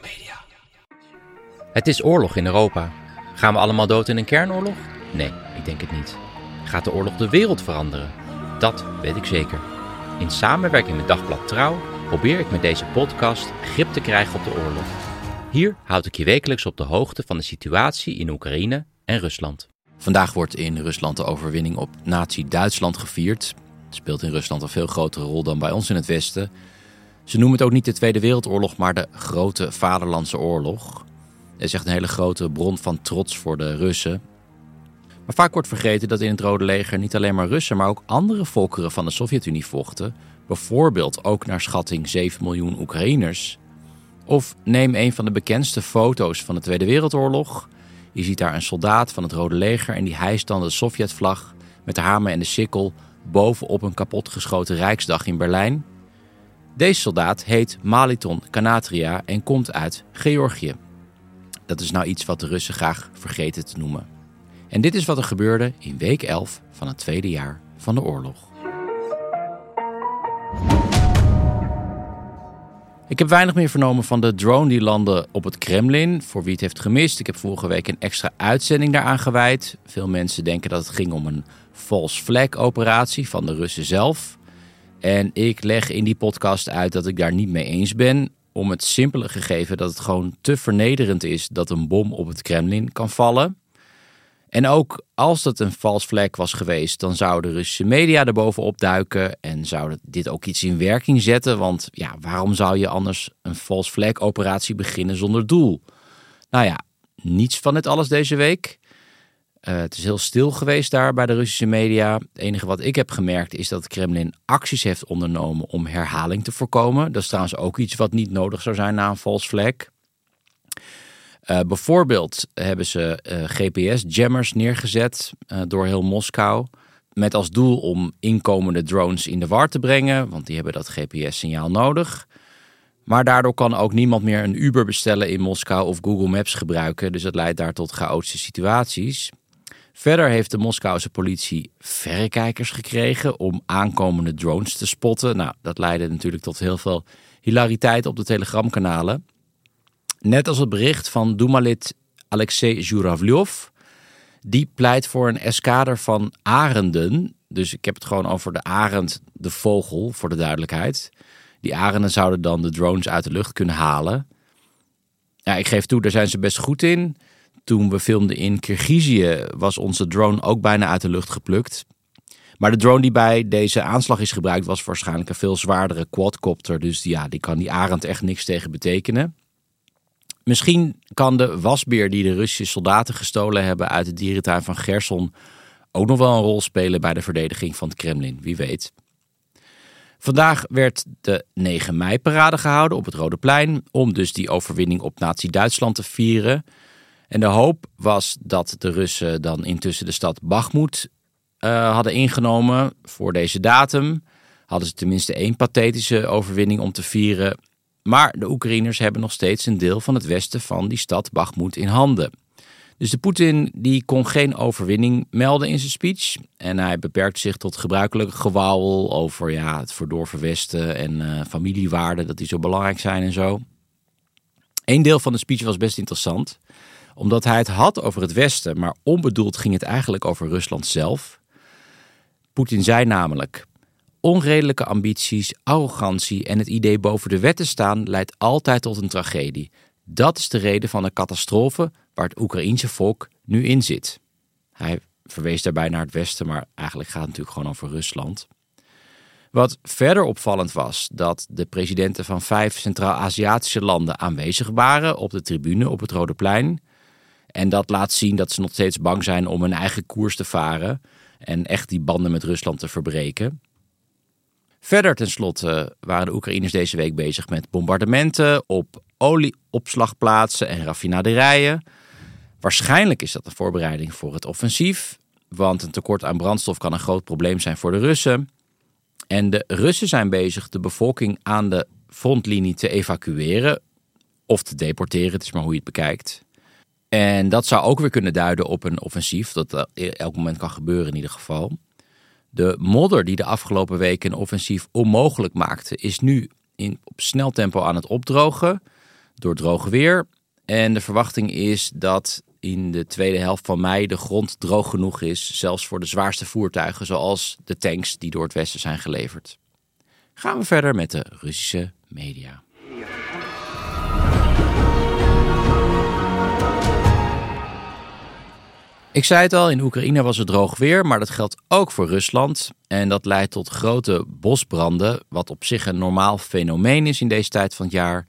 Media. Het is oorlog in Europa. Gaan we allemaal dood in een kernoorlog? Nee, ik denk het niet. Gaat de oorlog de wereld veranderen? Dat weet ik zeker. In samenwerking met Dagblad Trouw probeer ik met deze podcast grip te krijgen op de oorlog. Hier houd ik je wekelijks op de hoogte van de situatie in Oekraïne en Rusland. Vandaag wordt in Rusland de overwinning op Nazi-Duitsland gevierd. Het speelt in Rusland een veel grotere rol dan bij ons in het Westen. Ze noemen het ook niet de Tweede Wereldoorlog, maar de Grote Vaderlandse Oorlog. Het is echt een hele grote bron van trots voor de Russen. Maar vaak wordt vergeten dat in het Rode Leger niet alleen maar Russen, maar ook andere volkeren van de Sovjet-Unie vochten. Bijvoorbeeld ook naar schatting 7 miljoen Oekraïners. Of neem een van de bekendste foto's van de Tweede Wereldoorlog. Je ziet daar een soldaat van het Rode Leger en die hijst dan de Sovjetvlag met de hamer en de sikkel bovenop een kapotgeschoten Rijksdag in Berlijn. Deze soldaat heet Maliton Kanatria en komt uit Georgië. Dat is nou iets wat de Russen graag vergeten te noemen. En dit is wat er gebeurde in week 11 van het tweede jaar van de oorlog. Ik heb weinig meer vernomen van de drone die landde op het Kremlin. Voor wie het heeft gemist, ik heb vorige week een extra uitzending daaraan gewijd. Veel mensen denken dat het ging om een false flag operatie van de Russen zelf. En ik leg in die podcast uit dat ik daar niet mee eens ben. Om het simpele gegeven dat het gewoon te vernederend is dat een bom op het Kremlin kan vallen. En ook als dat een false flag was geweest, dan zouden de Russische media er bovenop duiken en zouden dit ook iets in werking zetten. Want ja, waarom zou je anders een false flag operatie beginnen zonder doel? Nou ja, niets van dit alles deze week. Uh, het is heel stil geweest daar bij de Russische media. Het enige wat ik heb gemerkt is dat het Kremlin acties heeft ondernomen om herhaling te voorkomen. Dat is trouwens ook iets wat niet nodig zou zijn na een false flag. Uh, bijvoorbeeld hebben ze uh, GPS-jammers neergezet door heel Moskou. Met als doel om inkomende drones in de war te brengen, want die hebben dat GPS-signaal nodig. Maar daardoor kan ook niemand meer een Uber bestellen in Moskou of Google Maps gebruiken. Dus dat leidt daar tot chaotische situaties. Verder heeft de Moskouse politie verrekijkers gekregen om aankomende drones te spotten. Nou, dat leidde natuurlijk tot heel veel hilariteit op de telegramkanalen. Net als het bericht van Doemalit Alexei Zhuravlyov. Die pleit voor een eskader van arenden. Dus ik heb het gewoon over de arend, de vogel, voor de duidelijkheid. Die arenden zouden dan de drones uit de lucht kunnen halen. Ja, ik geef toe, daar zijn ze best goed in. Toen we filmden in Kirgizië was onze drone ook bijna uit de lucht geplukt. Maar de drone die bij deze aanslag is gebruikt was waarschijnlijk een veel zwaardere quadcopter. Dus ja, die kan die arend echt niks tegen betekenen. Misschien kan de wasbeer die de Russische soldaten gestolen hebben uit de dierentuin van Gerson ook nog wel een rol spelen bij de verdediging van het Kremlin, wie weet. Vandaag werd de 9 mei-parade gehouden op het Rode Plein om dus die overwinning op Nazi-Duitsland te vieren. En de hoop was dat de Russen dan intussen de stad Bakhmut uh, hadden ingenomen voor deze datum. Hadden ze tenminste één pathetische overwinning om te vieren. Maar de Oekraïners hebben nog steeds een deel van het westen van die stad Bakhmut in handen. Dus de Poetin die kon geen overwinning melden in zijn speech. En hij beperkte zich tot gebruikelijke gewauwel over ja, het verdorven westen en uh, familiewaarden, dat die zo belangrijk zijn en zo. Eén deel van de speech was best interessant, omdat hij het had over het westen, maar onbedoeld ging het eigenlijk over Rusland zelf. Poetin zei namelijk: Onredelijke ambities, arrogantie en het idee boven de wet te staan leidt altijd tot een tragedie. Dat is de reden van de catastrofe waar het Oekraïense volk nu in zit. Hij verwees daarbij naar het Westen, maar eigenlijk gaat het natuurlijk gewoon over Rusland. Wat verder opvallend was, dat de presidenten van vijf Centraal-Aziatische landen aanwezig waren op de tribune op het Rode Plein. En dat laat zien dat ze nog steeds bang zijn om hun eigen koers te varen en echt die banden met Rusland te verbreken. Verder tenslotte waren de Oekraïners deze week bezig met bombardementen op olieopslagplaatsen en raffinaderijen. Waarschijnlijk is dat een voorbereiding voor het offensief, want een tekort aan brandstof kan een groot probleem zijn voor de Russen. En de Russen zijn bezig de bevolking aan de frontlinie te evacueren of te deporteren, het is maar hoe je het bekijkt. En dat zou ook weer kunnen duiden op een offensief, dat elk moment kan gebeuren in ieder geval. De modder die de afgelopen weken een offensief onmogelijk maakte, is nu in, op snel tempo aan het opdrogen door droog weer. En de verwachting is dat in de tweede helft van mei de grond droog genoeg is, zelfs voor de zwaarste voertuigen, zoals de tanks die door het westen zijn geleverd. Gaan we verder met de Russische media. Ik zei het al, in Oekraïne was het droog weer, maar dat geldt ook voor Rusland. En dat leidt tot grote bosbranden, wat op zich een normaal fenomeen is in deze tijd van het jaar.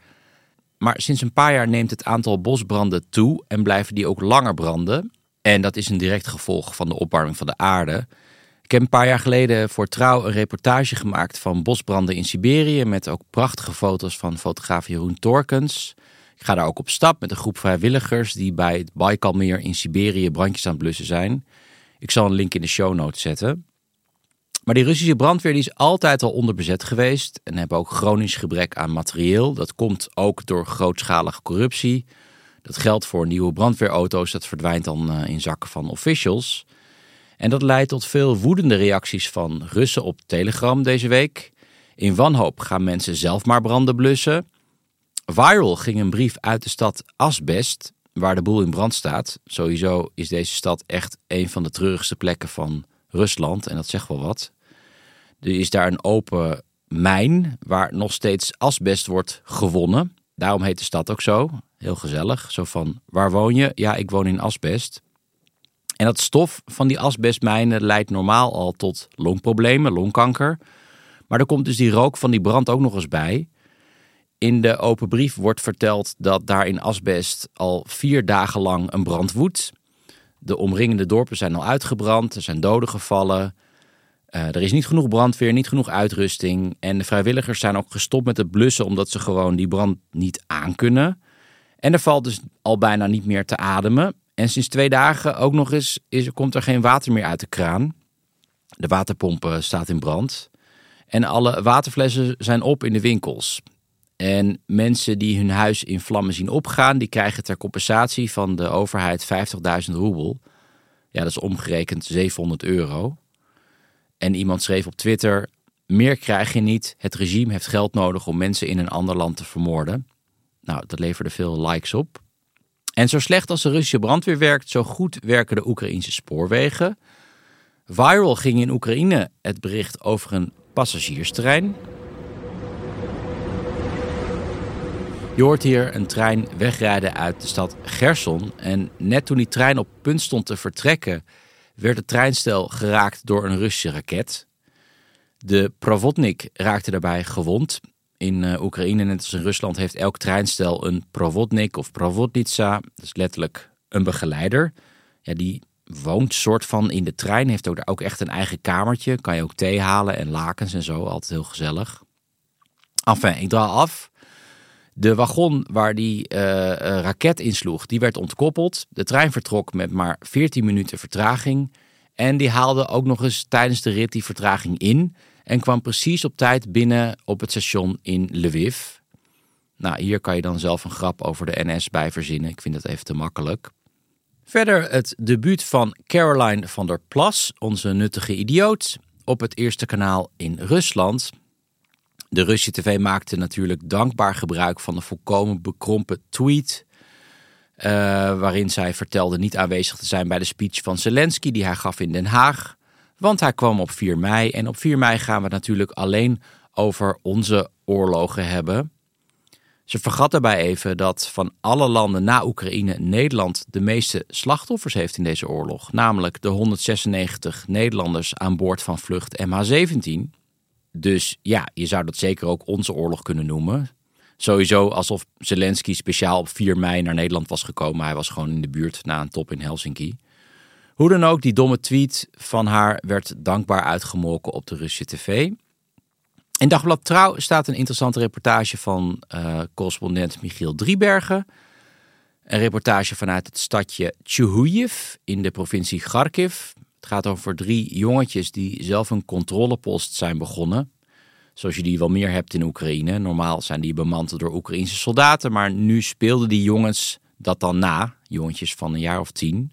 Maar sinds een paar jaar neemt het aantal bosbranden toe en blijven die ook langer branden. En dat is een direct gevolg van de opwarming van de aarde. Ik heb een paar jaar geleden voor Trouw een reportage gemaakt van bosbranden in Siberië. Met ook prachtige foto's van fotograaf Jeroen Torkens. Ga daar ook op stap met een groep vrijwilligers die bij het Baikalmeer in Siberië brandjes aan het blussen zijn. Ik zal een link in de show notes zetten. Maar die Russische brandweer die is altijd al onderbezet geweest en hebben ook chronisch gebrek aan materieel. Dat komt ook door grootschalige corruptie. Dat geldt voor nieuwe brandweerauto's, dat verdwijnt dan eh, in zakken van officials. En dat leidt tot veel woedende reacties van Russen op Telegram deze week. In wanhoop gaan mensen zelf maar branden blussen. Viral ging een brief uit de stad Asbest, waar de boel in brand staat. Sowieso is deze stad echt een van de treurigste plekken van Rusland en dat zegt wel wat. Er is daar een open mijn waar nog steeds asbest wordt gewonnen. Daarom heet de stad ook zo. Heel gezellig. Zo van, waar woon je? Ja, ik woon in asbest. En dat stof van die asbestmijnen leidt normaal al tot longproblemen, longkanker. Maar er komt dus die rook van die brand ook nog eens bij. In de open brief wordt verteld dat daar in asbest al vier dagen lang een brand woedt. De omringende dorpen zijn al uitgebrand, er zijn doden gevallen. Uh, er is niet genoeg brandweer, niet genoeg uitrusting. En de vrijwilligers zijn ook gestopt met het blussen omdat ze gewoon die brand niet aankunnen. En er valt dus al bijna niet meer te ademen. En sinds twee dagen ook nog eens is, komt er geen water meer uit de kraan. De waterpomp staat in brand. En alle waterflessen zijn op in de winkels. En mensen die hun huis in vlammen zien opgaan, die krijgen ter compensatie van de overheid 50.000 roebel. Ja, dat is omgerekend 700 euro. En iemand schreef op Twitter: Meer krijg je niet. Het regime heeft geld nodig om mensen in een ander land te vermoorden. Nou, dat leverde veel likes op. En zo slecht als de Russische brandweer werkt, zo goed werken de Oekraïnse spoorwegen. Viral ging in Oekraïne het bericht over een passagiersterrein. Je hoort hier een trein wegrijden uit de stad Gerson. En net toen die trein op punt stond te vertrekken, werd het treinstel geraakt door een Russische raket. De Provodnik raakte daarbij gewond. In uh, Oekraïne, net als in Rusland, heeft elk treinstel een Provodnik of Provodnitsa. Dat is letterlijk een begeleider. Ja, die woont soort van in de trein, heeft ook, ook echt een eigen kamertje. Kan je ook thee halen en lakens en zo, altijd heel gezellig. Enfin, ik draal af. De wagon waar die uh, raket insloeg, die werd ontkoppeld. De trein vertrok met maar 14 minuten vertraging. En die haalde ook nog eens tijdens de rit die vertraging in. En kwam precies op tijd binnen op het station in Lviv. Nou, hier kan je dan zelf een grap over de NS bij verzinnen. Ik vind dat even te makkelijk. Verder het debuut van Caroline van der Plas, onze nuttige idioot, op het eerste kanaal in Rusland. De Russische tv maakte natuurlijk dankbaar gebruik van de volkomen bekrompen tweet. Uh, waarin zij vertelde niet aanwezig te zijn bij de speech van Zelensky die hij gaf in Den Haag. Want hij kwam op 4 mei. En op 4 mei gaan we natuurlijk alleen over onze oorlogen hebben. Ze vergat daarbij even dat van alle landen na Oekraïne Nederland de meeste slachtoffers heeft in deze oorlog. Namelijk de 196 Nederlanders aan boord van vlucht MH17. Dus ja, je zou dat zeker ook onze oorlog kunnen noemen. Sowieso alsof Zelensky speciaal op 4 mei naar Nederland was gekomen. Hij was gewoon in de buurt na een top in Helsinki. Hoe dan ook, die domme tweet van haar werd dankbaar uitgemolken op de Russische tv. In Dagblad Trouw staat een interessante reportage van uh, correspondent Michiel Driebergen. Een reportage vanuit het stadje Chuhuyev in de provincie Kharkiv. Het gaat over drie jongetjes die zelf een controlepost zijn begonnen. Zoals je die wel meer hebt in Oekraïne. Normaal zijn die bemand door Oekraïnse soldaten, maar nu speelden die jongens dat dan na. Jongetjes van een jaar of tien.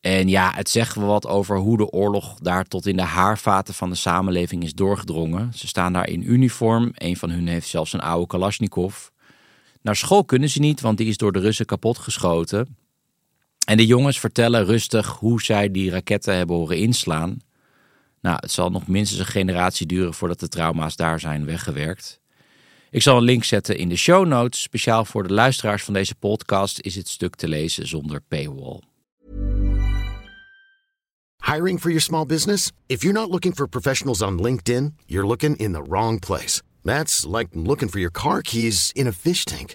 En ja, het zegt wel wat over hoe de oorlog daar tot in de haarvaten van de samenleving is doorgedrongen. Ze staan daar in uniform. Een van hun heeft zelfs een oude Kalashnikov. Naar school kunnen ze niet, want die is door de Russen kapotgeschoten. En de jongens vertellen rustig hoe zij die raketten hebben horen inslaan. Nou, het zal nog minstens een generatie duren voordat de trauma's daar zijn weggewerkt. Ik zal een link zetten in de show notes. Speciaal voor de luisteraars van deze podcast is het stuk te lezen zonder paywall. Hiring for your small business? If you're not looking for professionals on LinkedIn, you're looking in the wrong place. That's like looking for your car keys in a fish tank.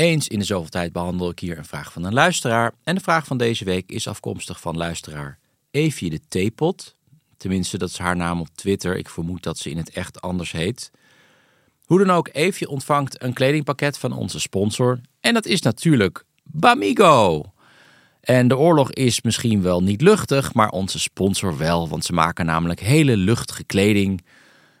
Eens in de zoveel tijd behandel ik hier een vraag van een luisteraar. En de vraag van deze week is afkomstig van luisteraar Evie de Theepot. Tenminste, dat is haar naam op Twitter. Ik vermoed dat ze in het echt anders heet. Hoe dan ook, Eefje ontvangt een kledingpakket van onze sponsor. En dat is natuurlijk Bamigo. En de oorlog is misschien wel niet luchtig, maar onze sponsor wel, want ze maken namelijk hele luchtige kleding.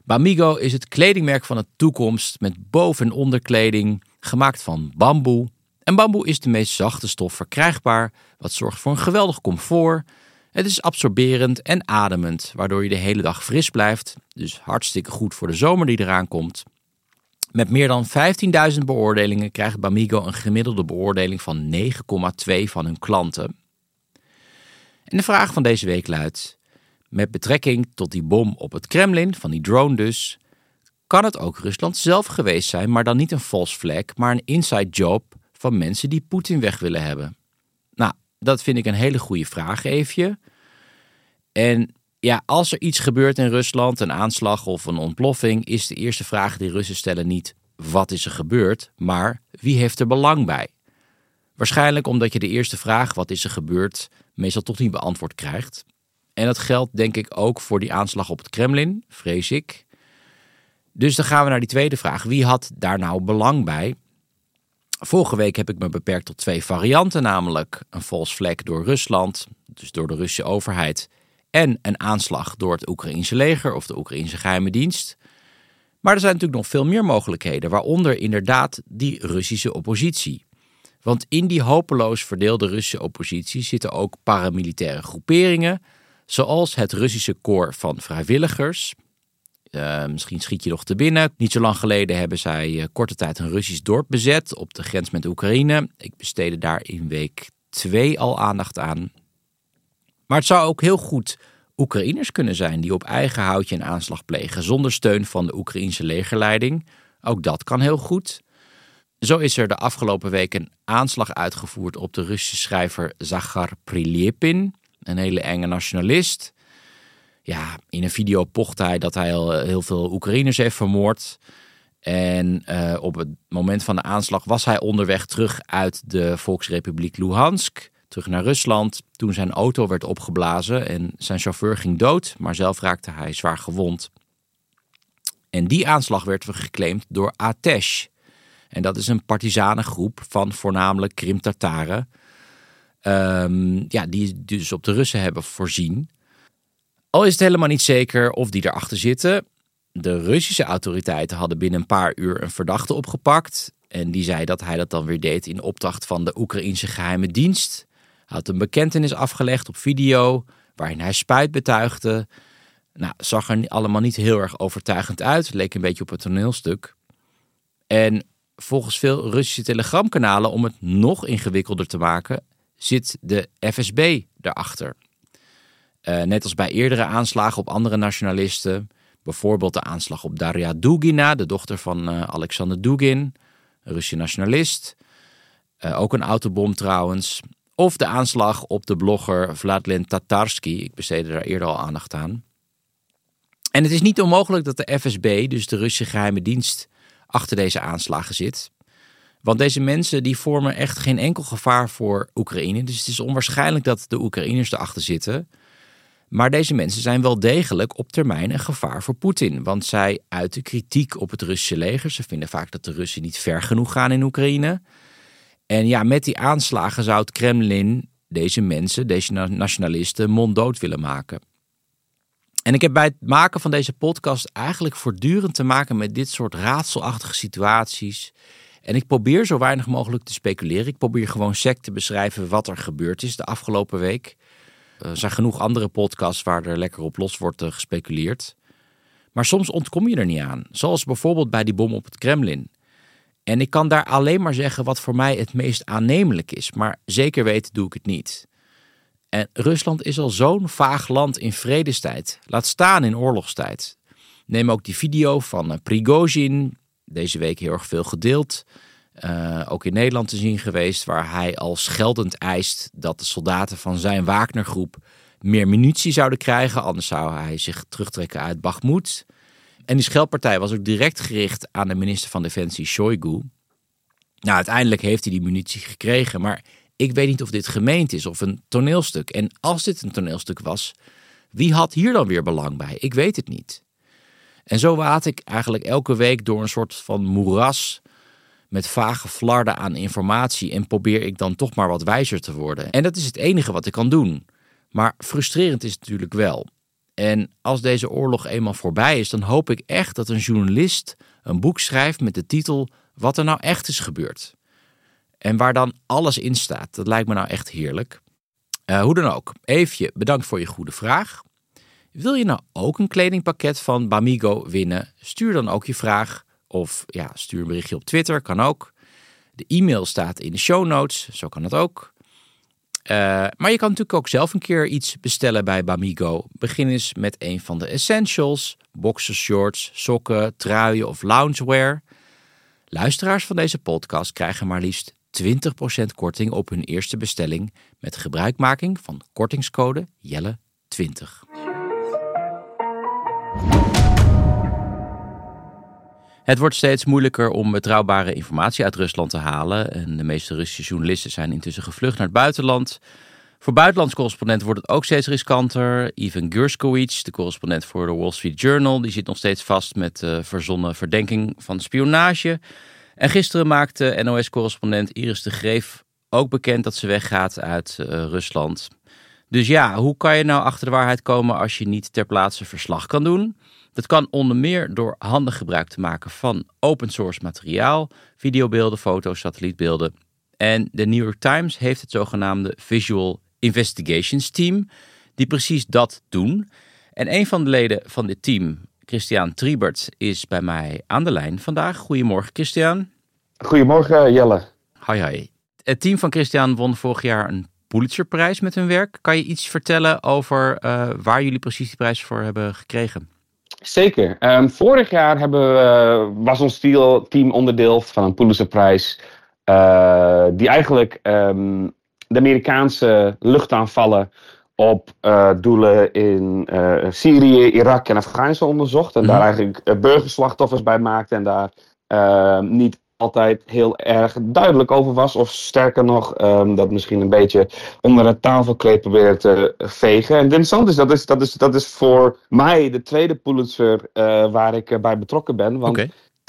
Bamigo is het kledingmerk van de toekomst met boven- en onderkleding gemaakt van bamboe. En bamboe is de meest zachte stof verkrijgbaar, wat zorgt voor een geweldig comfort het is absorberend en ademend, waardoor je de hele dag fris blijft. Dus hartstikke goed voor de zomer die eraan komt. Met meer dan 15.000 beoordelingen krijgt Bamigo een gemiddelde beoordeling van 9,2 van hun klanten. En de vraag van deze week luidt: met betrekking tot die bom op het Kremlin, van die drone dus, kan het ook Rusland zelf geweest zijn, maar dan niet een false flag, maar een inside job van mensen die Poetin weg willen hebben? Dat vind ik een hele goede vraag, Eefje. En ja, als er iets gebeurt in Rusland, een aanslag of een ontploffing, is de eerste vraag die Russen stellen niet wat is er gebeurd, maar wie heeft er belang bij? Waarschijnlijk omdat je de eerste vraag wat is er gebeurd meestal toch niet beantwoord krijgt. En dat geldt denk ik ook voor die aanslag op het Kremlin, vrees ik. Dus dan gaan we naar die tweede vraag. Wie had daar nou belang bij? Vorige week heb ik me beperkt tot twee varianten, namelijk een false flag door Rusland, dus door de Russische overheid, en een aanslag door het Oekraïense leger of de Oekraïnse geheime dienst. Maar er zijn natuurlijk nog veel meer mogelijkheden, waaronder inderdaad die Russische oppositie. Want in die hopeloos verdeelde Russische oppositie zitten ook paramilitaire groeperingen, zoals het Russische koor van vrijwilligers, uh, misschien schiet je nog te binnen. Niet zo lang geleden hebben zij uh, korte tijd een Russisch dorp bezet op de grens met Oekraïne. Ik besteedde daar in week 2 al aandacht aan. Maar het zou ook heel goed Oekraïners kunnen zijn die op eigen houtje een aanslag plegen zonder steun van de Oekraïnse legerleiding. Ook dat kan heel goed. Zo is er de afgelopen week een aanslag uitgevoerd op de Russische schrijver Zagar Prilepin, een hele enge nationalist ja, in een video pocht hij dat hij al eh, heel veel Oekraïners heeft vermoord. En uh, op het moment van de aanslag was hij onderweg terug uit de Volksrepubliek Luhansk, terug naar Rusland. Toen zijn auto werd opgeblazen en zijn chauffeur ging dood, maar zelf raakte hij zwaar gewond. En die aanslag werd geclaimd door Atesh. En dat is een partisanengroep van voornamelijk Krim-Tartaren. Um, ja, die dus op de Russen hebben voorzien. Al is het helemaal niet zeker of die erachter zitten. De Russische autoriteiten hadden binnen een paar uur een verdachte opgepakt. En die zei dat hij dat dan weer deed in opdracht van de Oekraïnse geheime dienst. Hij had een bekentenis afgelegd op video waarin hij spijt betuigde. Nou, zag er allemaal niet heel erg overtuigend uit. Leek een beetje op een toneelstuk. En volgens veel Russische telegramkanalen, om het nog ingewikkelder te maken, zit de FSB erachter. Uh, net als bij eerdere aanslagen op andere nationalisten, Bijvoorbeeld de aanslag op Daria Dugina, de dochter van uh, Alexander Dugin, een Russische nationalist. Uh, ook een autobom trouwens. Of de aanslag op de blogger Vladlen Tatarsky. Ik besteedde daar eerder al aandacht aan. En het is niet onmogelijk dat de FSB, dus de Russische geheime dienst, achter deze aanslagen zit. Want deze mensen die vormen echt geen enkel gevaar voor Oekraïne. Dus het is onwaarschijnlijk dat de Oekraïners erachter zitten. Maar deze mensen zijn wel degelijk op termijn een gevaar voor Poetin. Want zij uiten kritiek op het Russische leger. Ze vinden vaak dat de Russen niet ver genoeg gaan in Oekraïne. En ja, met die aanslagen zou het Kremlin deze mensen, deze nationalisten, monddood willen maken. En ik heb bij het maken van deze podcast eigenlijk voortdurend te maken met dit soort raadselachtige situaties. En ik probeer zo weinig mogelijk te speculeren. Ik probeer gewoon sec te beschrijven wat er gebeurd is de afgelopen week. Er zijn genoeg andere podcasts waar er lekker op los wordt eh, gespeculeerd. Maar soms ontkom je er niet aan. Zoals bijvoorbeeld bij die bom op het Kremlin. En ik kan daar alleen maar zeggen wat voor mij het meest aannemelijk is. Maar zeker weten doe ik het niet. En Rusland is al zo'n vaag land in vredestijd. Laat staan in oorlogstijd. Neem ook die video van uh, Prigozhin. Deze week heel erg veel gedeeld. Uh, ook in Nederland te zien geweest, waar hij al scheldend eist dat de soldaten van zijn Wagnergroep meer munitie zouden krijgen, anders zou hij zich terugtrekken uit Bakhmut. En die scheldpartij was ook direct gericht aan de minister van Defensie Shoigu. Nou, uiteindelijk heeft hij die munitie gekregen, maar ik weet niet of dit gemeend is of een toneelstuk. En als dit een toneelstuk was, wie had hier dan weer belang bij? Ik weet het niet. En zo waat ik eigenlijk elke week door een soort van moeras met vage flarden aan informatie en probeer ik dan toch maar wat wijzer te worden. En dat is het enige wat ik kan doen. Maar frustrerend is het natuurlijk wel. En als deze oorlog eenmaal voorbij is, dan hoop ik echt dat een journalist een boek schrijft met de titel Wat er nou echt is gebeurd. En waar dan alles in staat. Dat lijkt me nou echt heerlijk. Uh, hoe dan ook, Eefje, bedankt voor je goede vraag. Wil je nou ook een kledingpakket van Bamigo winnen? Stuur dan ook je vraag of ja, stuur een berichtje op Twitter, kan ook. De e-mail staat in de show notes, zo kan het ook. Uh, maar je kan natuurlijk ook zelf een keer iets bestellen bij Bamigo. Begin eens met een van de essentials: boxershorts, sokken, truien of loungewear. Luisteraars van deze podcast krijgen maar liefst 20% korting op hun eerste bestelling met gebruikmaking van kortingscode Jelle20. Het wordt steeds moeilijker om betrouwbare informatie uit Rusland te halen. En de meeste Russische journalisten zijn intussen gevlucht naar het buitenland. Voor buitenlands correspondenten wordt het ook steeds riskanter. Ivan Gershkovich, de correspondent voor de Wall Street Journal, die zit nog steeds vast met uh, verzonnen verdenking van spionage. En gisteren maakte NOS-correspondent Iris de Greef ook bekend dat ze weggaat uit uh, Rusland. Dus ja, hoe kan je nou achter de waarheid komen als je niet ter plaatse verslag kan doen? Dat kan onder meer door handig gebruik te maken van open source materiaal, videobeelden, foto's, satellietbeelden. En de New York Times heeft het zogenaamde Visual Investigations Team, die precies dat doen. En een van de leden van dit team, Christian Triebert, is bij mij aan de lijn vandaag. Goedemorgen, Christian. Goedemorgen, Jelle. Hoi, hoi. Het team van Christian won vorig jaar een Pulitzerprijs met hun werk. Kan je iets vertellen over uh, waar jullie precies die prijs voor hebben gekregen? Zeker. Um, vorig jaar hebben we, was ons team onderdeel van een Pulitzerprijs. Uh, die eigenlijk um, de Amerikaanse luchtaanvallen op uh, doelen in uh, Syrië, Irak en Afghanistan onderzocht. En mm -hmm. daar eigenlijk burgerslachtoffers bij maakte. En daar ehm, niet altijd heel erg duidelijk over was. Of sterker nog, um, dat misschien een beetje onder het tafelkleed probeert te vegen. En het interessante is dat, is, dat, is, dat is voor mij de tweede Pulitzer uh, waar ik uh, bij betrokken ben. Want.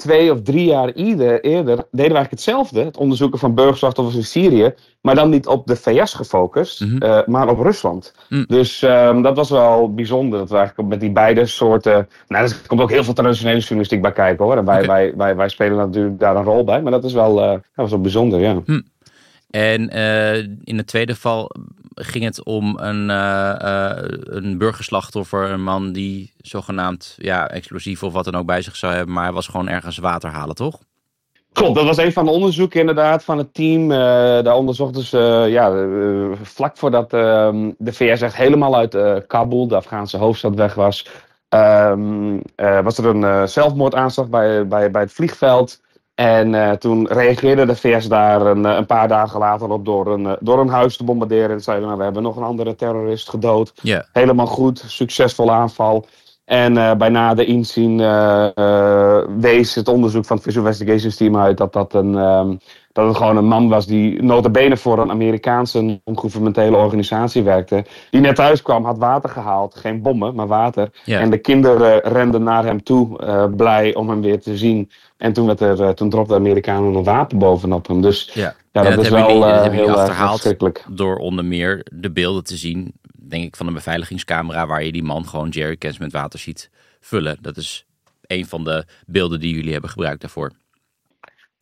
Twee of drie jaar eerder, eerder deden we eigenlijk hetzelfde. Het onderzoeken van burgerslachtoffers in Syrië. Maar dan niet op de VS gefocust, mm -hmm. uh, maar op Rusland. Mm. Dus um, dat was wel bijzonder. Dat we eigenlijk met die beide soorten. Nou, er komt ook heel veel traditionele journalistiek bij kijken hoor. En wij, okay. wij, wij, wij spelen natuurlijk daar een rol bij. Maar dat is wel, uh, dat was wel bijzonder, ja. Mm. En uh, in het tweede geval ging het om een, een burgerslachtoffer, een man die zogenaamd ja, explosief of wat dan ook bij zich zou hebben, maar hij was gewoon ergens water halen, toch? Klopt, dat was een van de onderzoeken inderdaad van het team. Uh, daar onderzochten ze, uh, ja, uh, vlak voordat ehm, de VS echt helemaal uit Kabul, de Afghaanse hoofdstad, weg was, ehm, was er een zelfmoordaanslag bij, bij, bij het vliegveld. En toen reageerde de VS daar een, een, paar dagen later op door een, door een huis te bombarderen. En zeiden, nou, we hebben nog een andere terrorist gedood. Yeah. Helemaal goed, succesvolle aanval. En uh, bij nader inzien uh, uh, wees het onderzoek van het Visual Investigations Team uit dat dat, een, um, dat het gewoon een man was die notabene voor een Amerikaanse non-governementele organisatie werkte. Die net thuis kwam, had water gehaald. Geen bommen, maar water. En de kinderen renden naar hem toe, blij om hem weer te zien. En toen, werd er, toen dropte de Amerikanen een wapen bovenop hem. Dus ja, dat, dat is wel niet, dat heel verschrikkelijk. Door onder meer de beelden te zien denk ik, van een beveiligingscamera waar je die man gewoon jerrycans met water ziet vullen. Dat is een van de beelden die jullie hebben gebruikt daarvoor.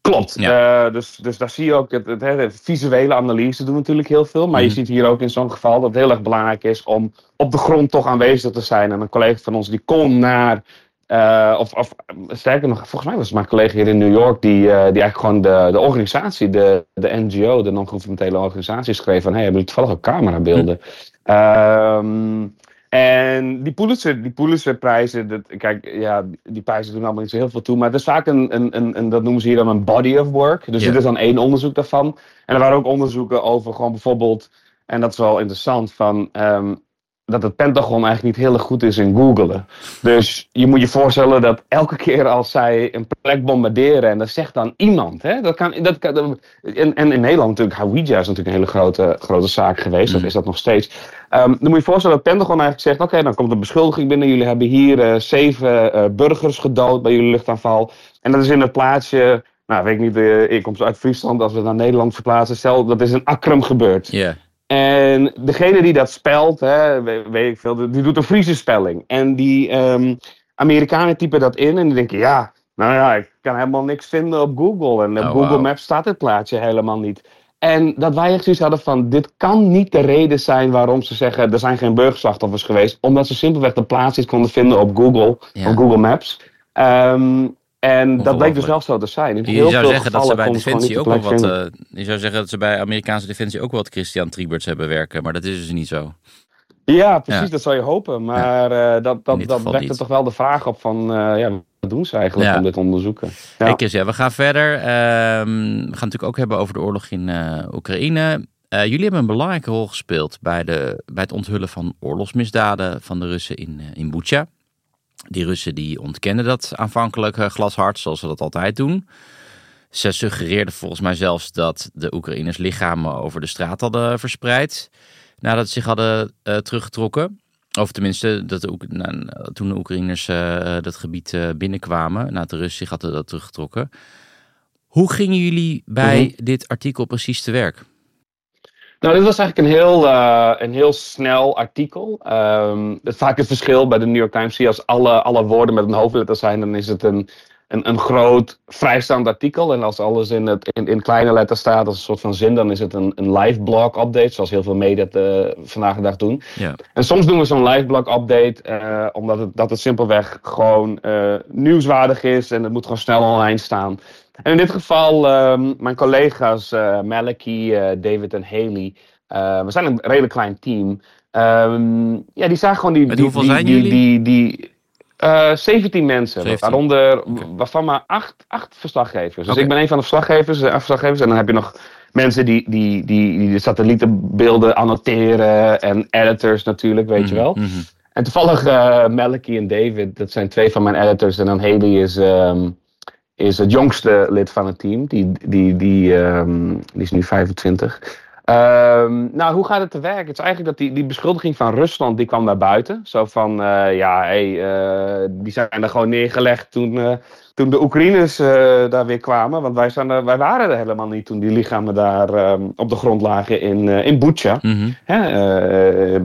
Klopt. Ja. Uh, dus, dus daar zie je ook, het, het, het, visuele analyse doen natuurlijk heel veel. Maar mm. je ziet hier ook in zo'n geval dat het heel erg belangrijk is om op de grond toch aanwezig te zijn. En een collega van ons die kon naar, uh, of, of sterker nog, volgens mij was het mijn collega hier in New York die, uh, die eigenlijk gewoon de, de organisatie, de, de NGO, de non-governementele organisatie schreef van, hey, hebben jullie toevallig ook camerabeelden? Mm. Um, en die Pulitzer, die Pulitzer-prijzen, dat, kijk, ja, die prijzen doen allemaal niet zo heel veel toe. Maar dat is vaak een, een, een, een dat noemen ze hier dan een body of work. Dus Ja. dit is dan één onderzoek daarvan. En er waren ook onderzoeken over gewoon bijvoorbeeld, en dat is wel interessant, van ehm, dat het Pentagon eigenlijk niet heel goed is in googelen. Dus je moet je voorstellen dat elke keer als zij een plek bombarderen en dat zegt dan iemand. Hè, dat kan, dat kan, dat- en, en in Nederland natuurlijk, Hawija is natuurlijk een hele grote, grote zaak geweest, of Mm. is dat nog steeds. Ehm, dan moet je je voorstellen dat het Pentagon eigenlijk zegt, oké, dan komt de beschuldiging binnen. Jullie hebben hier eh, zeven eh, burgers gedood bij jullie luchtaanval. En dat is in het plaatsje, nou weet ik niet, eh, ik kom zo uit Friesland, als we het naar Nederland verplaatsen, stel dat is in Akrum gebeurd. Ja, En degene die dat spelt, hè, weet, ik veel, die doet een Friese spelling. En die ehm, Amerikanen typen dat in en die denken, ja, nou ja, ik kan helemaal niks vinden op Google. En op Oh, Google. Maps staat het plaatje helemaal niet. En dat wij echt zoiets hadden van, dit kan niet de reden zijn waarom ze zeggen, er zijn geen burgerslachtoffers geweest. Omdat ze simpelweg de plaats niet konden vinden op Google, Ja. op Google Maps. Ehm, en dat bleek dus wel zo te zijn. In je heel zou veel zeggen dat ze bij Defensie ook wel wat. eh, je zou zeggen dat ze bij Amerikaanse Defensie ook wel wat Christian Trieberts hebben werken, maar dat is dus niet zo. Ja, precies, Ja. dat zou je hopen. Maar eh, dat, dat, dat wekt er toch wel de vraag op van, eh, ja, wat doen ze eigenlijk Ja. om dit te onderzoeken? Ja. Hey Chris, ja, we gaan verder. Ehm, we gaan het natuurlijk ook hebben over de oorlog in Oekraïne. Jullie hebben een belangrijke rol gespeeld bij, de, bij het onthullen van oorlogsmisdaden van de Russen in, in Bucha. Die Russen die ontkenden dat aanvankelijk eh, glashard, zoals ze dat altijd doen. Ze suggereerden volgens mij zelfs dat de Oekraïners lichamen over de straat hadden verspreid. Nadat ze zich hadden eh, teruggetrokken. Of tenminste, dat de, toen de Oekraïners eh, dat gebied binnenkwamen, nadat de Russen zich hadden dat teruggetrokken. Hoe gingen jullie bij Mhm. dit artikel precies te werk? Nou, dit was eigenlijk een heel, eh, een heel snel artikel. Ehm, het is het verschil bij de New York Times. Zie je als alle, alle woorden met een hoofdletter zijn, dan is het een, een, een groot vrijstaand artikel. En als alles in, het, in, in kleine letters staat als een soort van zin, dan is het een, een live blog update. Zoals heel veel media eh, vandaag de dag doen. Ja. En soms doen we zo'n live blog update, eh, omdat het, dat het simpelweg gewoon eh, nieuwswaardig is en het moet gewoon snel online staan. En in dit geval, ehm, mijn collega's eh, David en Haley, we zijn een redelijk klein team. Ehm, ja, die zagen gewoon die. Met die, hoeveel die, zijn die, jullie? Die, die, eh, 17 mensen, 17. waaronder, waarvan maar acht, acht verslaggevers. Dus ik ben een van de verslaggevers, eh, verslaggevers. En dan heb je nog mensen die, die, die, die de satellietenbeelden annoteren en editors natuurlijk, weet je wel. Mhm, mhm. En toevallig eh Malachi en David, dat zijn twee van mijn editors. En dan Haley is, ehm, is het jongste lid van het team. Die, die, die, ehm, die is nu 25. Ehm, nou, hoe gaat het te werk? Het is eigenlijk dat die, die beschuldiging van Rusland, die kwam naar buiten. Zo van, eh, ja, hey, eh, die zijn er gewoon neergelegd toen, eh, toen de Oekraïners daar weer kwamen. Want wij, zijn er, wij waren er helemaal niet toen die lichamen daar ehm, op de grond lagen in, in Bucha. Eh,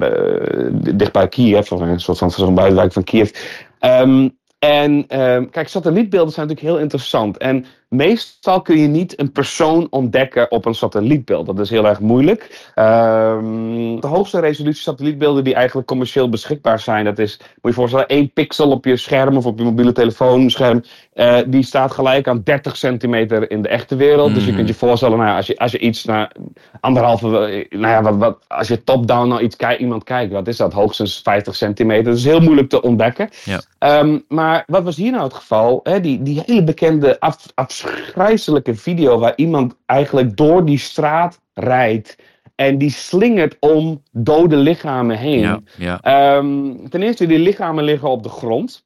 dicht bij Kiev, of een soort van zo'n buitenwijk van Kiev. Ehm, En kijk, satellietbeelden zijn natuurlijk heel interessant. En meestal kun je niet een persoon ontdekken op een satellietbeeld. Dat is heel erg moeilijk. Ehm, de hoogste resolutie satellietbeelden die eigenlijk commercieel beschikbaar zijn, dat is, moet je je voorstellen, één pixel op je scherm of op je mobiele telefoonscherm. Uh, die staat gelijk aan 30 centimeter in de echte wereld. Dus je Mhm. kunt je voorstellen, nou als, je, als je iets naar anderhalve, eh, nou ja, wat, wat, als je top-down naar iets kijkt, iemand kijkt, wat is dat? Hoogstens 50 centimeter. Dat is heel moeilijk te ontdekken. Ja. Ehm, maar wat was hier nou het geval? Die, die hele bekende af, afschrijzelijke video waar iemand eigenlijk door die straat rijdt en die slingert om dode lichamen heen. Ja, ja. Ehm, ten eerste, die lichamen liggen op de grond.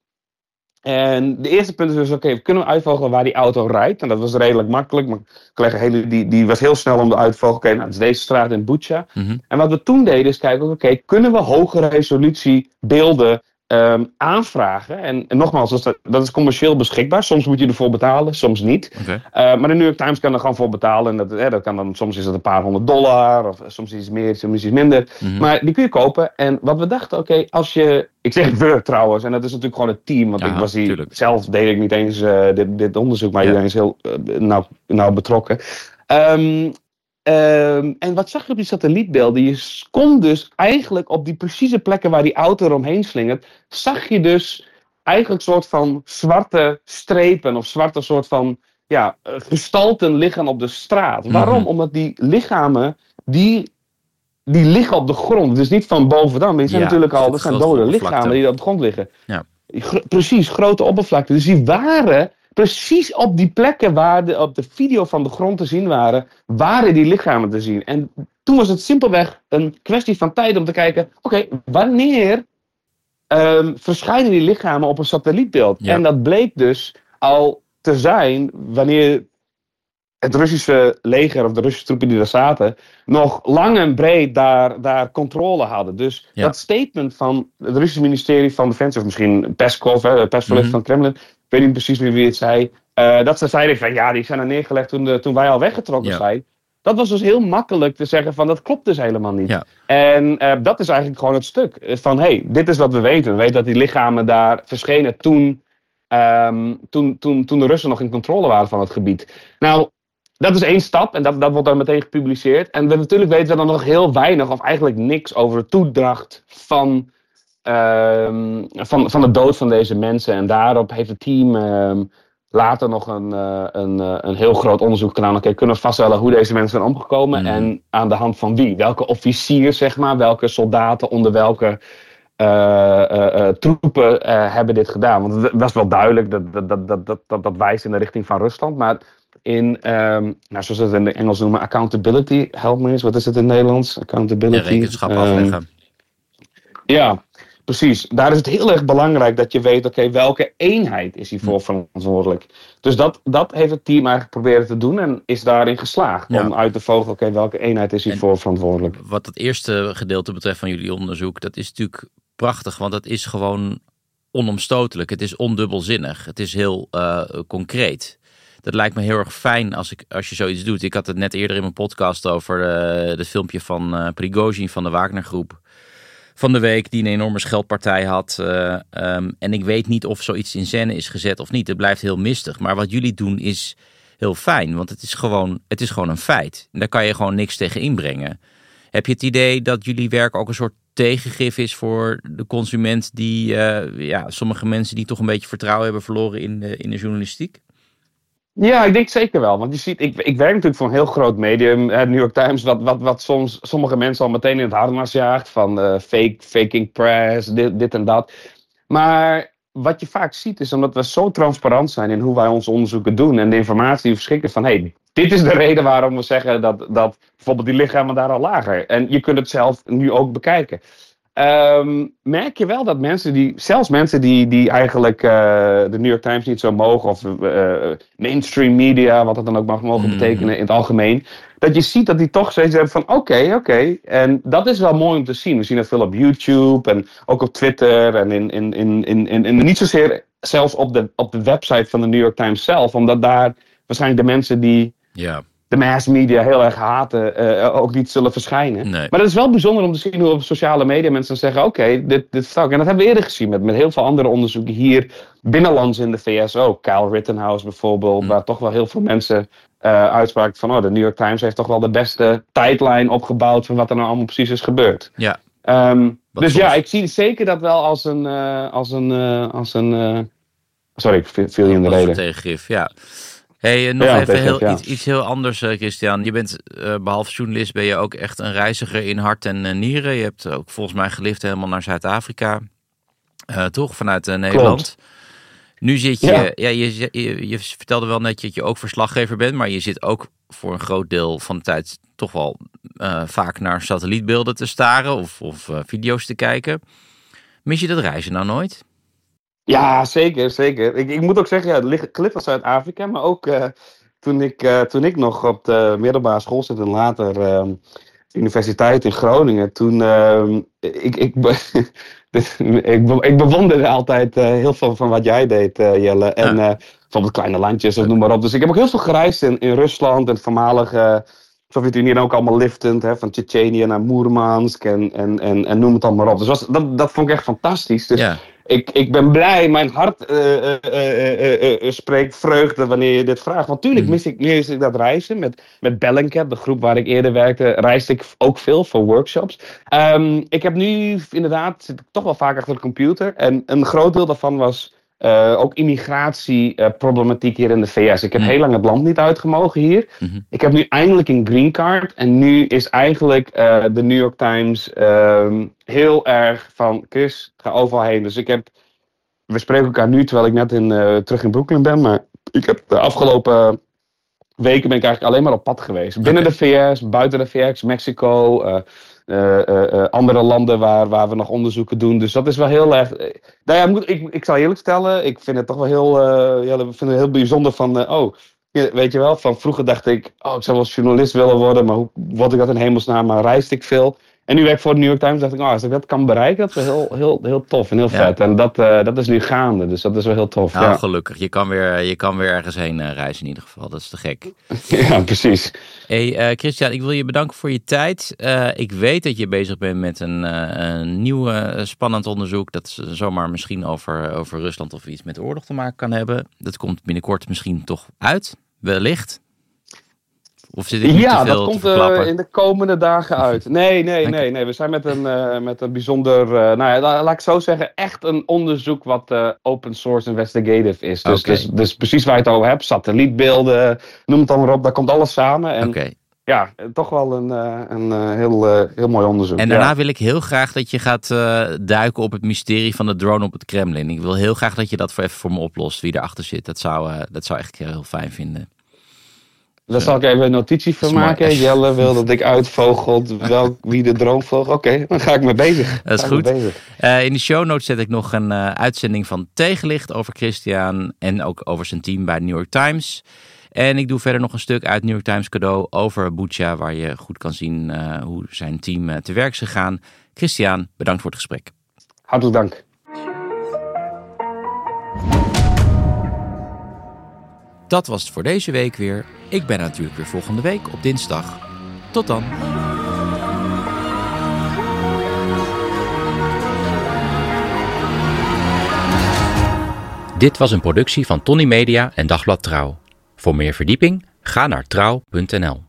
En de eerste punt is dus, oké, kunnen we uitvogelen waar die auto rijdt? En dat was redelijk makkelijk. Mijn collega hele, die, die was heel snel om de uit te vogelen. Oké, nou, het is deze straat in Bucha. Mhm. En wat we toen deden is kijken, oké, kunnen we hoge resolutie beelden ehm, aanvragen? En, en nogmaals, dat is, dat is commercieel beschikbaar. Soms moet je ervoor betalen, soms niet. Uh, maar de New York Times kan er gewoon voor betalen. En dat, hè, dat kan dan, soms is het een paar honderd dollar, of soms iets meer, soms iets minder. Mhm. Maar die kun je kopen. En wat we dachten, oké, als je. Ik zeg we trouwens, en dat is natuurlijk gewoon het team. Want Ja, ik was tuurlijk. zelf deed ik niet eens eh, dit, dit onderzoek, maar Ja. iedereen is heel eh, nauw, nauw betrokken. Ehm, ehm, en wat zag je op die satellietbeelden? Je kon dus eigenlijk op die precieze plekken waar die auto eromheen slingert, zag je dus eigenlijk soort van zwarte strepen of zwarte soort van ja, eh, gestalten liggen op de straat. Mhm. Waarom? Omdat die lichamen, die, die liggen op de grond. Dus niet van bovenaan, maar die zijn Ja, natuurlijk al, dat zijn dode lichamen die op de grond liggen. Ja. Precies, grote oppervlakte. Dus die waren precies op die plekken waar de, op de video van de grond te zien waren, waren die lichamen te zien. En toen was het simpelweg een kwestie van tijd om te kijken, oké, wanneer ehm, verschijnen die lichamen op een satellietbeeld? Ja. En dat bleek dus al te zijn wanneer het Russische leger of de Russische troepen die daar zaten, nog lang en breed daar, daar controle hadden. Dus Ja. dat statement van het Russische ministerie van Defensie, of misschien Peskov, hè, Mhm. van Kremlin, weet niet precies meer wie het zei, eh, dat ze zeiden van ja, die zijn er neergelegd toen, de, toen wij al weggetrokken Ja. zijn. Dat was dus heel makkelijk te zeggen van dat klopt dus helemaal niet. Ja. En eh, dat is eigenlijk gewoon het stuk. eh, Van hé, hey, dit is wat we weten. We weten dat die lichamen daar verschenen toen, ehm, toen, toen, toen de Russen nog in controle waren van het gebied. Nou, dat is één stap en dat, dat wordt dan meteen gepubliceerd. En we, natuurlijk weten we dan nog heel weinig of eigenlijk niks over de toedracht van, ehm, van, van de dood van deze mensen. En daarop heeft het team ehm, later nog een, eh, een, eh, een heel groot onderzoek gedaan. Oké, kunnen we vaststellen hoe deze mensen zijn omgekomen Mhm. en aan de hand van wie? Welke officier, zeg maar, welke soldaten onder welke eh, troepen hebben dit gedaan? Want het was wel duidelijk dat dat, dat, dat, dat, wijst in de richting van Rusland, maar in, ehm, nou, zoals ze het in het Engels noemen, accountability, help me eens, wat is het in het Nederlands? Ja, Accountability. rekenschap Ehm, afleggen. ja, precies. Daar is het heel erg belangrijk dat je weet, oké, welke eenheid is hiervoor verantwoordelijk. Dus dat, dat heeft het team eigenlijk proberen te doen en is daarin geslaagd. Ja. Om uit te vogelen, oké, welke eenheid is hiervoor verantwoordelijk. Wat het eerste gedeelte betreft van jullie onderzoek, dat is natuurlijk prachtig, want dat is gewoon onomstotelijk. Het is ondubbelzinnig. Het is heel eh, concreet. Dat lijkt me heel erg fijn als, ik, als je zoiets doet. Ik had het net eerder in mijn podcast over eh het filmpje van Prigozhin van de Wagnergroep van de week, die een enorme scheldpartij had. eh, ehm, en ik weet niet of zoiets in scène is gezet of niet. Het blijft heel mistig. Maar wat jullie doen is heel fijn, want het is gewoon, het is gewoon een feit. Daar kan je gewoon niks tegen inbrengen. Heb je het idee dat jullie werk ook een soort tegengif is voor de consument die, eh, ja, sommige mensen die toch een beetje vertrouwen hebben verloren in de, in de journalistiek? Ja, ik denk zeker wel. Want je ziet, ik, ik werk natuurlijk voor een heel groot medium, New York Times, wat, wat, wat soms sommige mensen al meteen in het harnas jaagt. Van eh, fake, faking press, dit, dit en dat. Maar wat je vaak ziet is omdat we zo transparant zijn in hoe wij onze onderzoeken doen. En de informatie die we verschikken van, hey, dit is de reden waarom we zeggen dat, dat bijvoorbeeld die lichamen daar al lagen. En je kunt het zelf nu ook bekijken. Ehm, merk je wel dat mensen die, zelfs mensen die, die eigenlijk eh, de New York Times niet zo mogen, of eh, mainstream media, wat dat dan ook mag mogen Mhm. betekenen in het algemeen, dat je ziet dat die toch steeds hebben van oké, oké. En dat is wel mooi om te zien. We zien dat veel op YouTube en ook op Twitter en in, in, in, in, in, in- niet zozeer zelfs op de, op de website van de New York Times zelf, omdat daar waarschijnlijk de mensen die Ja. De mass media heel erg haten, eh, ook niet zullen verschijnen. Nee. Maar het is wel bijzonder om te zien hoe op sociale media mensen zeggen: oké, dit, dit ook. En dat hebben we eerder gezien met, met heel veel andere onderzoeken hier binnenlands in de VS ook. Kyle Rittenhouse bijvoorbeeld, waar toch wel heel veel mensen uh, uitspraken van: oh, de New York Times heeft toch wel de beste tijdlijn opgebouwd van wat er nou allemaal precies is gebeurd. Ja. Um, dus soms- ja, ik zie zeker dat wel als een. eh, als een, eh, als een eh, sorry, ik viel je in de reden. tegengif, ja. Hey, eh, nog Ja, even heel, iets, iets heel anders, eh, Christian. Je bent, eh, behalve journalist, ben je ook echt een reiziger in hart en nieren. Je hebt ook volgens mij gelift helemaal naar Zuid-Afrika. Toch? Vanuit Nederland. Nu zit je, ja. Ja. je, je, je vertelde wel net dat je ook verslaggever bent, maar je zit ook voor een groot deel van de tijd toch wel vaak naar satellietbeelden te staren of, of video's te kijken. Mis je dat reizen nou nooit? Ja, zeker, zeker. Ik, ik moet ook zeggen, ja, het ligt van Zuid-Afrika, maar ook eh, toen, ik, eh, toen ik nog op de middelbare school zat en later ehm, universiteit in Groningen, toen ehm, ik, ik, ik, be- ik bewonderde altijd eh, heel veel van wat jij deed, Jelle. En Ja. bijvoorbeeld kleine landjes of noem maar op. Dus ik heb ook heel veel gereisd in, in Rusland en voormalige Sovjet-Unie en ook allemaal liftend, hè, van Tsjetsjenië naar Moermansk en, en, en, en noem het allemaal op. Dus was, dat, dat vond ik echt fantastisch. Dus Ja. Ik, ik ben blij, mijn hart eh, eh, eh, spreekt vreugde wanneer je dit vraagt. Want tuurlijk Mhm. mis ik, mis ik dat reizen. Met, met Bellingcat, de groep waar ik eerder werkte, reisde ik ook veel voor workshops. Ehm, ik heb nu inderdaad, zit ik toch wel vaak achter de computer. En een groot deel daarvan was eh, ook immigratieproblematiek hier in de VS. Ik heb Mhm. heel lang het land niet uitgemogen hier. Mhm. Ik heb nu eindelijk een green card. En nu is eigenlijk eh, de New York Times ehm, heel erg van Chris, ga overal heen. Dus ik heb. We spreken elkaar nu terwijl ik net in, eh, terug in Brooklyn ben. Maar ik heb de afgelopen weken ben ik eigenlijk alleen maar op pad geweest. Binnen de VS, buiten de VS, Mexico. Eh, eh, eh, andere landen waar, waar we nog onderzoeken doen. Dus dat is wel heel erg. nou ja, moet, ik, ik zal eerlijk stellen, ik vind het toch wel heel, ja, ik vind het heel bijzonder van. oh, weet je wel, van vroeger dacht ik, oh, ik zou wel journalist willen worden, maar hoe word ik dat in hemelsnaam? Maar reisde ik veel. En nu werk ik voor de New York Times, dacht ik, oh, als ik dat kan bereiken, dat is wel heel, heel, heel tof en heel Ja. vet. En dat, dat is nu gaande, dus dat is wel heel tof. Nou, ja. gelukkig. Je kan, weer, je kan weer ergens heen reizen in ieder geval. Dat is te gek. ja, precies. Hey, eh, Christian, ik wil je bedanken voor je tijd. Eh, ik weet dat je bezig bent met een, eh, een nieuw spannend onderzoek. Dat zomaar misschien over, over Rusland of iets met oorlog te maken kan hebben. Dat komt binnenkort misschien toch uit. Wellicht. Of zit ik nu Ja, dat komt eh, in de komende dagen uit. Nee, nee, nee, nee. We zijn met een, eh, met een bijzonder, eh, nou ja, la- laat ik zo zeggen, echt een onderzoek wat open source investigative is. Dus, dus, dus precies waar je het over hebt, satellietbeelden, noem het dan maar op, daar komt alles samen. En ja, toch wel een, een heel, heel mooi onderzoek. En daarna ja. wil ik heel graag dat je gaat duiken op het mysterie van de drone op het Kremlin. Ik wil heel graag dat je dat voor even voor me oplost, wie erachter zit. Dat zou, dat zou ik echt heel fijn vinden. Daar zal ik even een notitie van maken. Jelle wil dat ik uitvogelt welk, wie de droom volgt. Oké, dan ga ik mee bezig. Dat is goed. Eh, in de show notes zet ik nog een eh, uitzending van Tegenlicht over Christian en ook over zijn team bij de New York Times. En ik doe verder nog een stuk uit New York Times cadeau over Bucha, waar je goed kan zien eh, hoe zijn team te werk is gegaan. Christian, bedankt voor het gesprek. Hartelijk dank. Dat was het voor deze week weer. Ik ben natuurlijk weer volgende week op dinsdag. Tot dan. Dit was een productie van Tony Media en Dagblad Trouw. Voor meer verdieping ga naar trouw.nl.